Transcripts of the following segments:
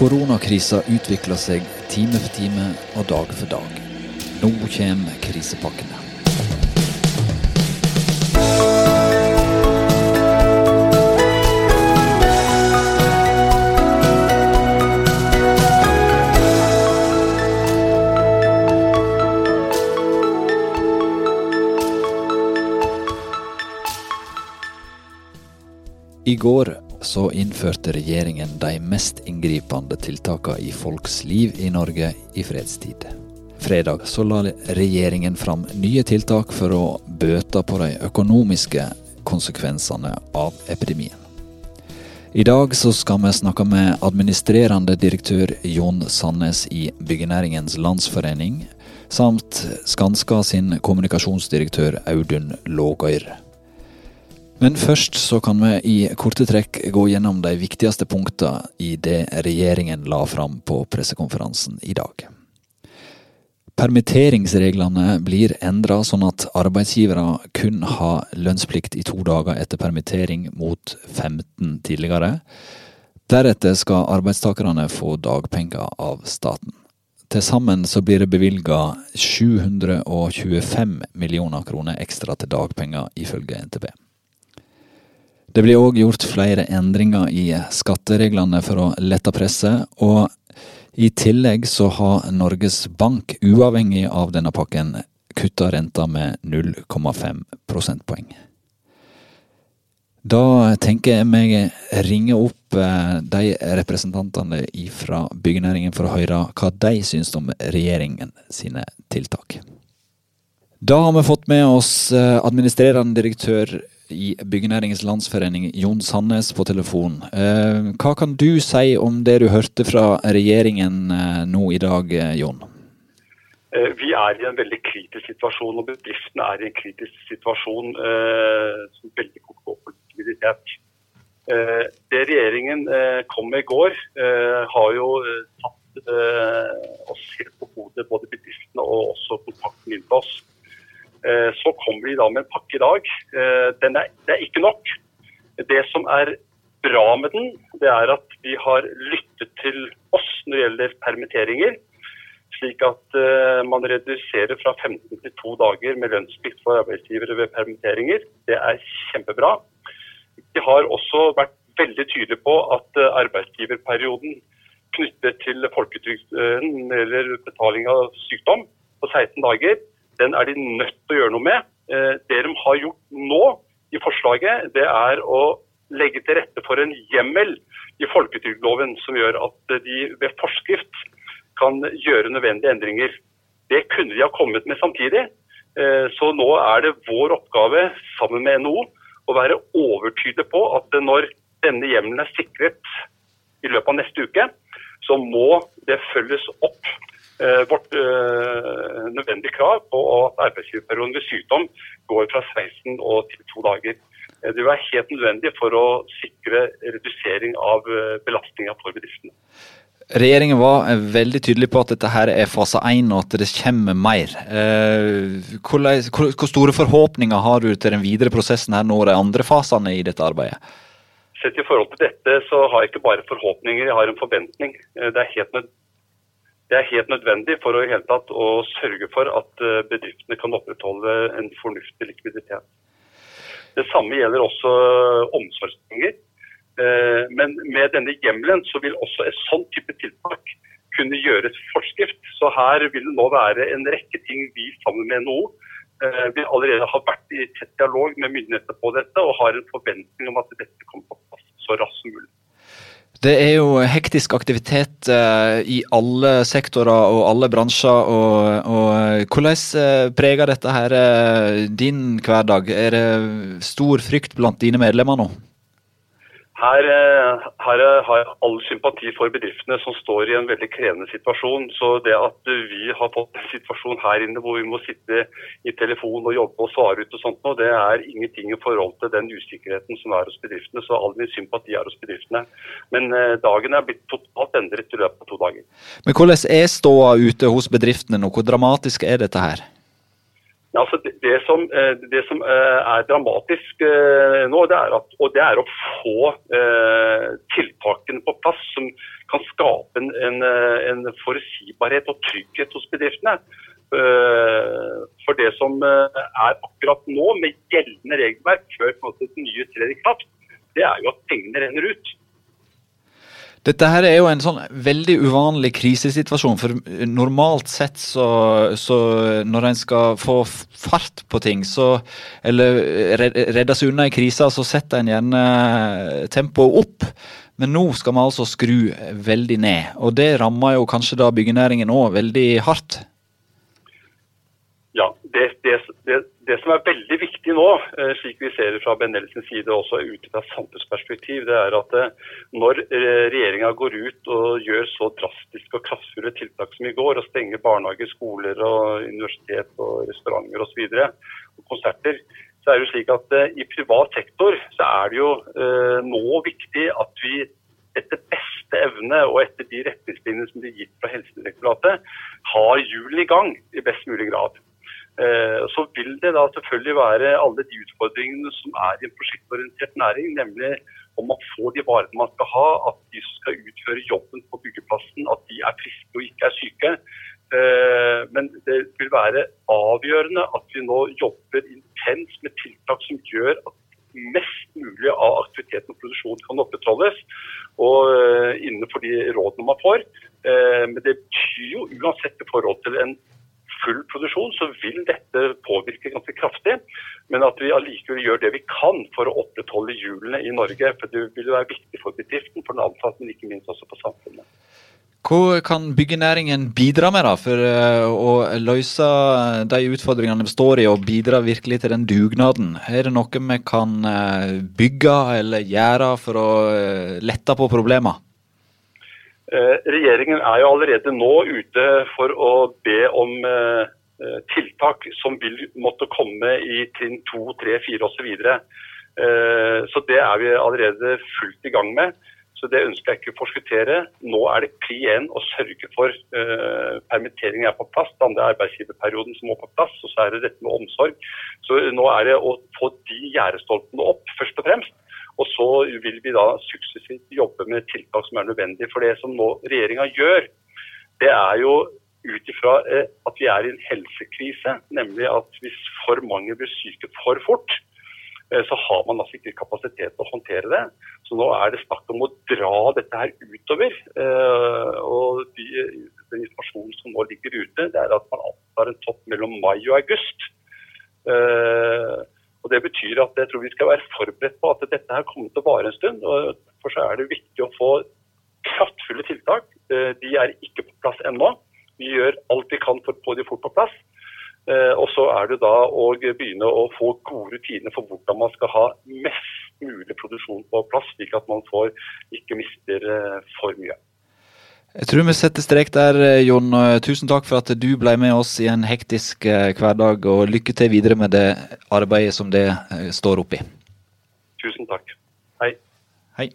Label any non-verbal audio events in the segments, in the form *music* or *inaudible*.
Koronakrisa utvikler seg time for time og dag for dag. Nå kommer krisepakkene. I går så innførte regjeringen de mest inngripende tiltakene i folks liv i Norge i fredstid. Fredag så la regjeringen fram nye tiltak for å bøte på de økonomiske konsekvensene av epidemien. I dag så skal vi snakke med administrerende direktør Jon Sandnes i Byggenæringens Landsforening, samt Skanska sin kommunikasjonsdirektør Audun Lågøyr. Men først så kan vi i korte trekk gå gjennom de viktigste punktene i det regjeringen la fram på pressekonferansen i dag. Permitteringsreglene blir endra sånn at arbeidsgivere kun har lønnsplikt i to dager etter permittering mot 15 tidligere. Deretter skal arbeidstakerne få dagpenger av staten. Til sammen så blir det bevilga 725 millioner kroner ekstra til dagpenger, ifølge NTB. Det blir òg gjort flere endringer i skattereglene for å lette presset, og i tillegg så har Norges Bank, uavhengig av denne pakken, kutta renta med 0,5 prosentpoeng. Da tenker jeg meg ringe opp de representantene fra byggenæringen for å høre hva de syns om regjeringen sine tiltak. Da har vi fått med oss administrerende direktør i Byggenæringens Landsforening, Jon Sandnes, på telefon. Hva kan du si om det du hørte fra regjeringen nå i dag, Jon? Vi er i en veldig kritisk situasjon, og bedriftene er i en kritisk situasjon som veldig kort går på likviditet. Det regjeringen kom med i går, har jo tatt oss helt på hodet, både bedriftene og også kontakten inn til oss. Så kommer de da med en pakke i dag. Den er, det er ikke nok. Det som er bra med den, det er at vi har lyttet til oss når det gjelder permitteringer. Slik at man reduserer fra 15 til 2 dager med lønnsplikt for arbeidsgivere ved permitteringer. Det er kjempebra. Vi har også vært veldig tydelige på at arbeidsgiverperioden knyttet til folketrygden eller betaling av sykdom på 16 dager, den er de nødt til å gjøre noe med. Det de har gjort nå i forslaget, det er å legge til rette for en hjemmel i folketrygdloven som gjør at de ved forskrift kan gjøre nødvendige endringer. Det kunne de ha kommet med samtidig. Så nå er det vår oppgave sammen med NHO å være overtydelig på at når denne hjemmelen er sikret i løpet av neste uke, så må det følges opp vårt nødvendige krav på at arbeidsgiverperioden ved sykdom går fra 16 og til to dager. Det vil være helt nødvendig for å sikre redusering av belastninga for bedriftene. Regjeringen var veldig tydelig på at dette her er fase én, og at det kommer mer. Hvor store forhåpninger har du til den videre prosessen her nå, de andre fasene i dette arbeidet? Sett i forhold til dette, så har jeg ikke bare forhåpninger, jeg har en forventning. Det er helt nødvendig det er helt nødvendig for å, helt tatt, å sørge for at bedriftene kan opprettholde en fornuftig likviditet. Det samme gjelder også omsorgspenger. Men med denne hjemmelen så vil også et sånn type tiltak kunne gjøres forskrift. Så her vil det nå være en rekke ting vi sammen med NHO vi allerede har vært i tett dialog med myndighetene på dette, og har en forventning om at dette kommer på plass så raskt som mulig. Det er jo hektisk aktivitet i alle sektorer og alle bransjer. Og, og hvordan preger dette her din hverdag? Er det stor frykt blant dine medlemmer nå? Her, her har jeg all sympati for bedriftene som står i en veldig krevende situasjon. Så det at vi har fått en situasjon her inne hvor vi må sitte i telefon og jobbe og svare ut og sånt noe, det er ingenting i forhold til den usikkerheten som er hos bedriftene. Så all min sympati er hos bedriftene. Men dagen er blitt totalt endret i løpet av to dager. Men hvordan er ståa ute hos bedriftene nå? Hvor dramatisk er dette her? Ja, altså det, det, som, det, som, er dramatisk nå, det er, at, det er å få eh, tiltakene på plass som kan skape en, en, en forutsigbarhet og trygghet hos bedriftene. For det som er akkurat nå, med gjeldende regelverk før det nye trer i kraft, det er jo at pengene renner ut. Dette her er jo en sånn veldig uvanlig krisesituasjon. For normalt sett så, så når en skal få fart på ting, så Eller redde seg unna i krisa, så setter en gjerne tempoet opp. Men nå skal vi altså skru veldig ned. Og det rammer jo kanskje da byggenæringen òg veldig hardt? Ja, det, det, det, det, som er veldig viktig nå, eh, slik vi ser det fra Benelsens side, også ut fra samfunnsperspektiv, det er at eh, når eh, regjeringa går ut og gjør så drastiske og kraftfulle tiltak som i går, og stenger barnehager, skoler, og universitet og restauranter osv., og, og konserter, så er det jo slik at i privat sektor så er det jo nå viktig at vi etter beste evne og etter de retningslinjene som blir gitt fra Helsedirektoratet, har hjulene i gang i best mulig grad. Eh, så vil det da selvfølgelig være alle de utfordringene som er i en prosjektorientert næring, nemlig om man får de varene man skal ha, at de som skal utføre jobben på byggeplassen, at de er friske og ikke er syke. Eh, men det vil være avgjørende at vi nå jobber intenst med tiltak som gjør at mest mulig av aktiviteten og produksjonen kan opprettholdes, og eh, innenfor de rådene man får. Men det betyr jo uansett i forhold til en full produksjon, så vil dette påvirke ganske kraftig. Men at vi allikevel gjør det vi kan for å opprettholde hjulene i Norge. For det vil være viktig for bedriften, for den ansatte, men ikke minst også for samfunnet. Hva kan byggenæringen bidra med da, for eh, å løse de utfordringene vi står i, og bidra virkelig til den dugnaden? Er det noe vi kan eh, bygge eller gjøre for å eh, lette på problemene? Eh, regjeringen er jo allerede nå ute for å be om eh, eh, tiltak som vil måtte komme i trinn 2, 3, 4 osv. Så så det er vi allerede fullt i gang med. Så det ønsker jeg ikke å forskuttere. Nå er det pri én å sørge for permittering er på plass. Den andre er arbeidsgiverperioden som må på plass. Og så er det dette med omsorg. Så nå er det å få de gjerdestolpene opp, først og fremst. Og så vil vi da suksessivt jobbe med tiltak som er nødvendige. For det som nå regjeringa gjør, det er jo ut ifra eh, at vi er i en helsekrise. Nemlig at hvis for mange blir syke for fort, eh, så har man altså ikke kapasitet til å håndtere det. Så nå er det snakk om å dra dette her utover. Eh, og de, den informasjonen som nå ligger ute, det er at man antar en topp mellom mai og august. Og Det betyr at jeg tror vi skal være forberedt på at dette her kommer til å vare en stund. og For så er det viktig å få kraftfulle tiltak. Eh, de er ikke på plass ennå. Vi gjør alt vi kan for å få de fort på plass. Eh, og så er det da å begynne å få gode rutiner for hvordan man skal ha mest mulig produksjon på plass, slik at man får, ikke mister eh, for mye. Jeg tror vi setter strek der, eh, Jon. Tusen takk for at du ble med oss i en hektisk eh, hverdag, og lykke til videre med det arbeidet som det eh, står oppi. Tusen takk. Hei. Hei.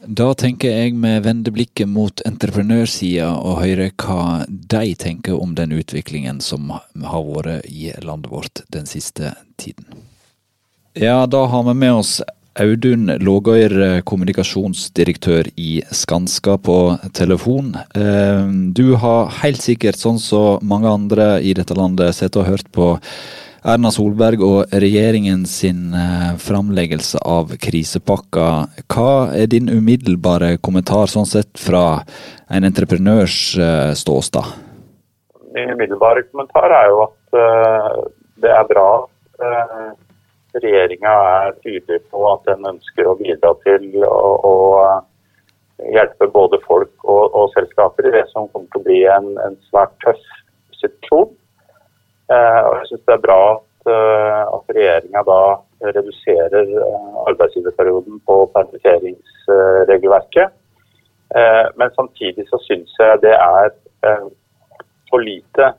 Da tenker jeg vi vender blikket mot entreprenørsida og hører hva de tenker om den utviklingen som har vært i landet vårt den siste tiden. Ja, da har vi med oss Audun Lågøyr, eh, kommunikasjonsdirektør i Skanska på telefon. Eh, du har helt sikkert, sånn som mange andre i dette landet, sett og hørt på Erna Solberg og regjeringen sin eh, framleggelse av krisepakka. Hva er din umiddelbare kommentar sånn sett fra en entreprenørs ståsted? Min umiddelbare kommentar er jo at det er bra regjeringa er tydelig på at den ønsker å bidra til å, å hjelpe både folk og, og, selskaper i det som kommer til å bli en, en svært tøff situasjon. Eh, og jeg syns det er bra at, uh, at regjeringa da reduserer uh, arbeidsgiverperioden på permitteringsregelverket. Eh, men samtidig så syns jeg det er for lite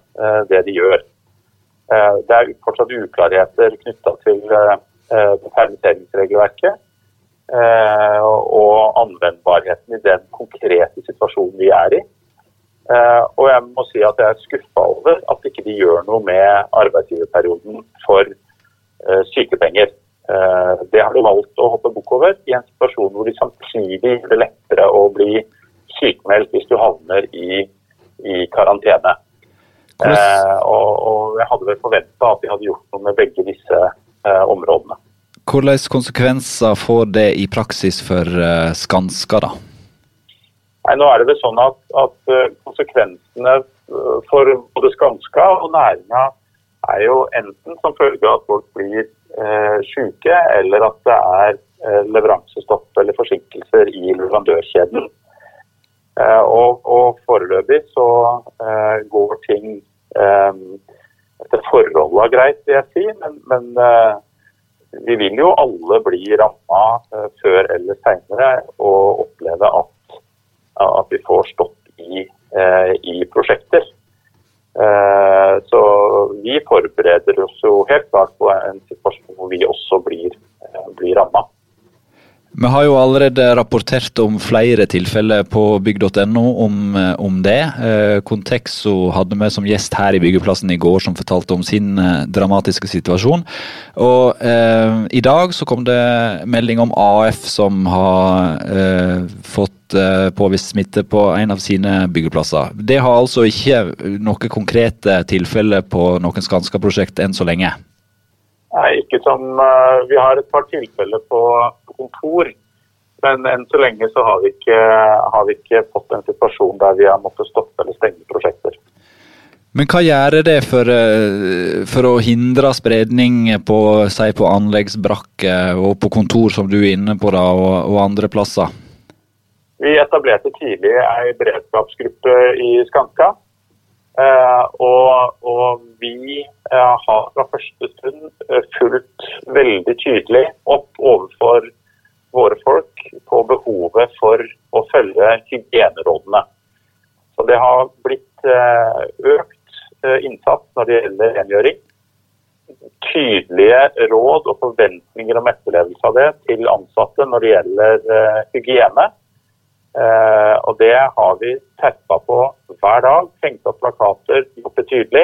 det de gjør. Eh, det er fortsatt uklarheter knytta til eh, permitteringsregelverket eh, og anvendbarheten i den konkrete situasjonen vi er i. Og jeg må si at jeg er skuffa over at ikke de gjør noe med arbeidsgiverperioden for sykepenger. det har de valgt å hoppe bukk over i en situasjon hvor de samtidig gjør det lettere å bli sykemeldt hvis du havner i, i karantene. Eh, og, og, jeg hadde vel forventa at de hadde gjort noe med begge disse eh, områdene. Hvilke konsekvenser får det i praksis for eh, Skanska, da? Nei, nå er det vel sånn at, at eh, konsekvensene eh, for både Skanska og næringa er jo enten som følge av at folk blir eh, syke, eller at det er eh, leveransestopp eller forsinkelser i leverandørkjeden. Eh, og, og foreløpig så eh, går ting eh, forholdet er greit, vil jeg si. Men, men vi vil jo alle bli ramma før eller seinere og oppleve at, at, vi får stopp i, i prosjekter. Så vi forbereder oss jo helt klart på en situasjon hvor vi også blir, blir ramma. Vi har jo allerede rapportert om flere tilfeller på bygg.no om, eh, om, det. Eh, Contexo hadde vi som gjest her i Byggeplassen i går som fortalte om sin eh, dramatiske situasjon. Og eh, i dag så kom det melding om AF som har eh, fått eh, påvist smitte på en av sine byggeplasser. Det har altså ikke noen konkrete tilfeller på noen Skanska-prosjekt enn så lenge. Nei, ikke som Vi har et par tilfeller på kontor. Men enn så lenge så har vi, ikke, har vi ikke fått en situasjon der vi har måttet stoppe eller stenge prosjekter. Men hva gjør det for, eh, for, å hindre spredning på, si på anleggsbrakker og på kontor, som du er inne på, da, og, og andre plasser? Vi etablerte tidlig ei beredskapsgruppe i Skanska. Eh, og, og, vi eh, har fra første stund fulgt veldig tydelig opp overfor våre folk på behovet for å følge hygienerådene. Så Det har blitt eh, økt eh, innsats når det gjelder rengjøring. Tydelige råd og forventninger om etterlevelse av det til ansatte når det gjelder eh, hygiene. Og Det har vi terpa på hver dag. Tenkt opp plakater, gjort det tydelig.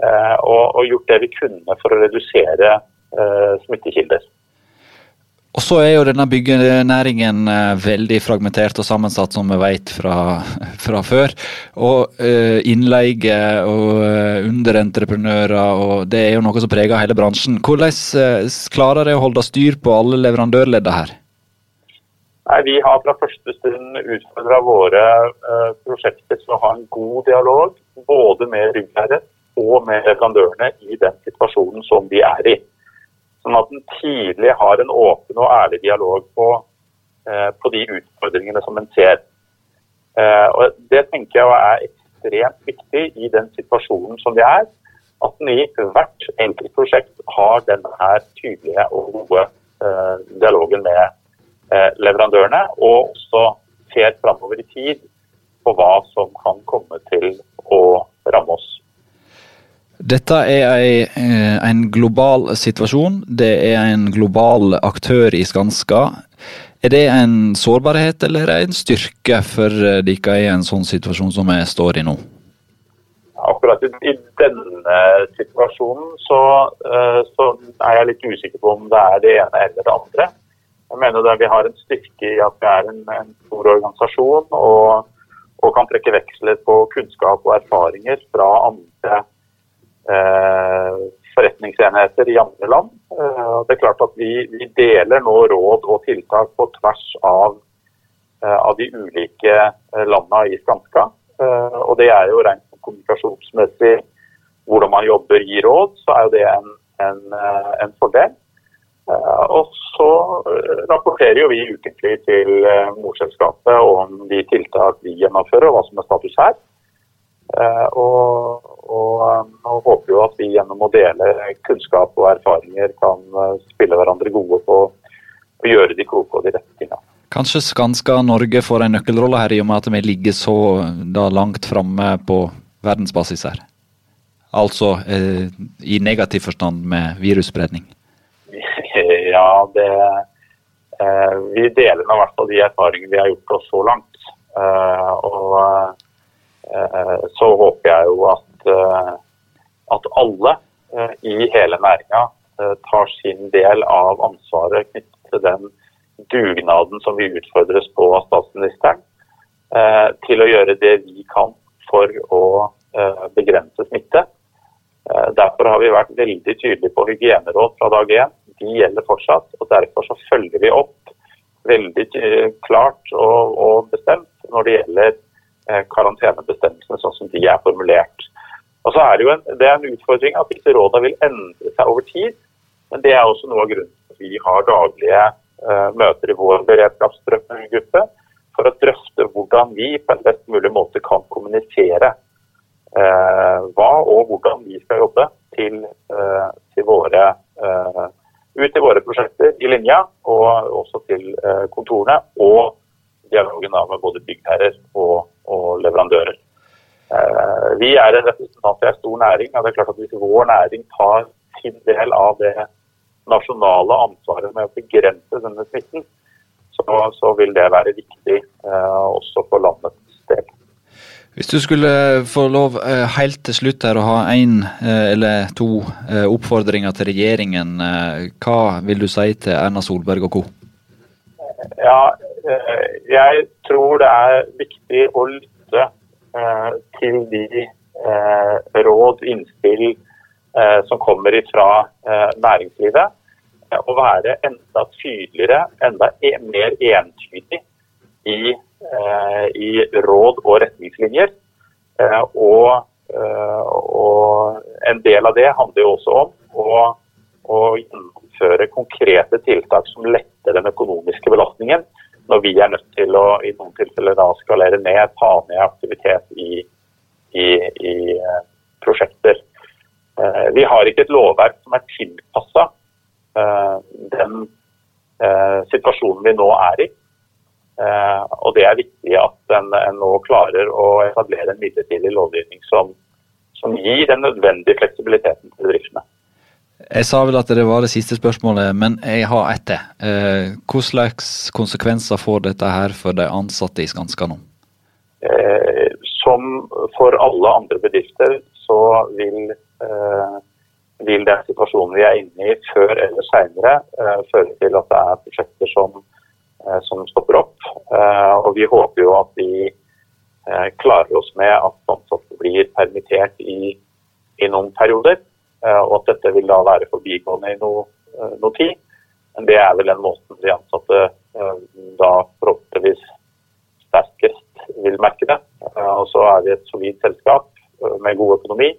Og, gjort det vi kunne for å redusere smittekilder. Og så er jo denne byggenæringen eh, veldig fragmentert og sammensatt, som vi vet fra, *laughs* fra før. Og uh, innleie og uh, underentreprenører, og det er jo noe som preger hele bransjen. Hvordan klarer dere å holde styr på alle leverandørleddene her? Nei, Vi har fra første stund utfordra våre prosjekter til å ha en god dialog både med ryggherre og med leverandørene i den situasjonen som de er i. Sånn at en tidlig har en åpen og ærlig dialog på, eh, på de utfordringene som en ser. Eh, og Det tenker jeg er ekstremt viktig i den situasjonen som vi er. At en i hvert enkelt prosjekt har denne tydelige og gode eh, dialogen med leverandørene, og også ser framover i tid på hva som kan komme til å ramme oss. Dette er eh, en global situasjon. Det er en global aktør i Skanska. Er det en sårbarhet eller en styrke for eh, dere i en sånn situasjon som vi står i nå? Akkurat i denne situasjonen så, eh, så, er jeg litt usikker på om det er det ene eller det andre. Jeg mener at Vi har en styrke i at vi er en, en stor organisasjon og, og, kan trekke veksler på kunnskap og erfaringer fra andre forretningsenheter i andre land. Eh, det er klart at vi, vi, deler nå råd og tiltak på tvers av, eh, av de ulike landene i Skanska. Og det er jo rent kommunikasjonsmessig hvordan man jobber i råd, så er jo det en, en, en fordel. Og så rapporterer jo vi ukentlig til morselskapet om de tiltak vi gjennomfører og hva som er status her. Og, og nå håper jo at vi gjennom å dele kunnskap og erfaringer kan eh, spille hverandre gode på å gjøre de kloke og de rette tingene. Kanskje Skanska Norge får en nøkkelrolle her, i og med at vi ligger så da, langt framme på verdensbasis her? Altså eh, i negativ forstand med virusspredning? *laughs* Ja, det eh, Vi deler i hvert fall de erfaringene vi har gjort oss så langt. Eh, og eh, så håper jeg jo at Eh, at alle eh, i hele næringa tar sin del av ansvaret knyttet til den dugnaden som vi utfordres på av statsministeren, til å gjøre det vi kan for å begrense smitte. Derfor har vi vært veldig tydelige på hygieneråd fra dag én. De gjelder fortsatt. og Derfor så følger vi opp veldig klart og, og bestemt når det gjelder karantenebestemmelsene sånn som de er formulert. Og så er Det jo en, det er en utfordring at disse rådene vil endre seg over tid. Men det er også noe av grunnen til at vi har daglige uh, møter i vår beredskapsgruppe for å drøfte hvordan vi på en best mulig måte kan kommunisere uh, hva og hvordan vi skal jobbe til, uh, til våre, ut i våre prosjekter i linja, og også til kontorene. Og dialogen med både byggherrer og, og leverandører. Eh, vi er en representant for en stor næring. og det er klart at Hvis vår næring tar sin del av det nasjonale ansvaret med å begrense denne smitten, så, så vil det være viktig eh, også for landets del. Hvis du skulle få lov eh, helt til slutt her å ha én eller to oppfordringer til regjeringen, hva vil du si til Erna Solberg og co.? Ja, jeg tror det er viktig å lytte Eh, til de eh, råd, innspill eh, som kommer fra næringslivet. Og være enda tydeligere, enda e, mer entydig i, i råd og retningslinjer. Og, og, en del av det handler jo også om å, å gjennomføre konkrete tiltak som letter den økonomiske belastningen når vi er nødt til å i noen tilfeller da skalere ned, ta ned aktivitet i, i, i uh, prosjekter. Uh, vi har ikke et lovverk som er tilpassa eh, den situasjonen vi nå er i. og Det er viktig at en, nå klarer å etablere en midlertidig lovgivning som, som gir den nødvendige fleksibiliteten til bedriftene. Jeg sa vel at det var det siste spørsmålet, men jeg har ett til. Eh, slags konsekvenser får dette her for de ansatte i Skanska nå? Eh, som for alle andre bedrifter, så vil, eh, vil den situasjonen vi er inne i før eller seinere eh, føre til at det er prosjekter som, eh, som stopper opp. Eh, og vi håper jo at vi klarer oss med at ansatte blir permittert i, i noen perioder. Eh, og at dette vil da være forbigående i noe, eh, noe tid. Men det er vel den måten de ansatte eh, da forhåpentligvis sterkest vil merke det. Og så er vi et solid selskap med god økonomi,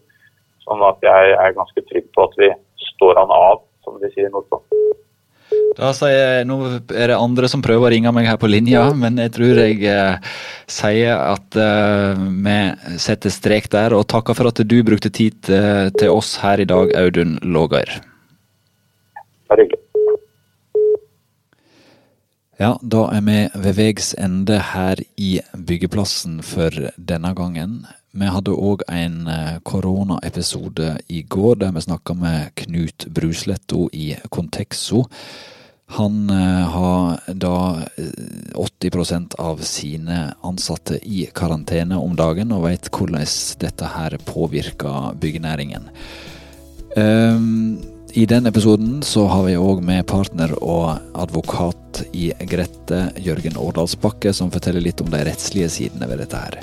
sånn at jeg er ganske trygg på at vi står han av, som de sier i Nordland. Jeg, Nå er det andre som prøver å ringe meg her på linja, men jeg tror jeg eh, sier at eh, vi setter strek der. Og takker for at du brukte tid til, til oss her i dag, Audun. Bare hyggelig. Ja, da er vi ved veis ende her i byggeplassen for denne gangen. Vi hadde òg en eh, koronaepisode i går der vi snakka med Knut Brusletto i Contexo. Han eh, har da 80 eh, av sine ansatte i karantene om dagen, og vet hvordan dette her påvirker byggenæringen. Um, I den episoden så har vi òg med partner og advokat i Grette, Jørgen Årdalsbakke, som forteller litt om de rettslige sidene ved dette her.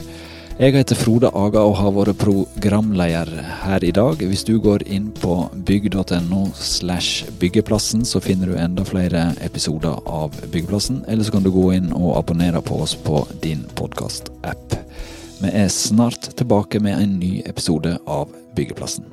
Jeg heter Frode Aga og har vært programleder her i dag. Hvis du går inn på bygg.no slash byggeplassen, så finner du enda flere episoder av Byggeplassen. Eller så kan du gå inn og abonnere på oss på din podkast-app. Vi er snart tilbake med en ny episode av Byggeplassen.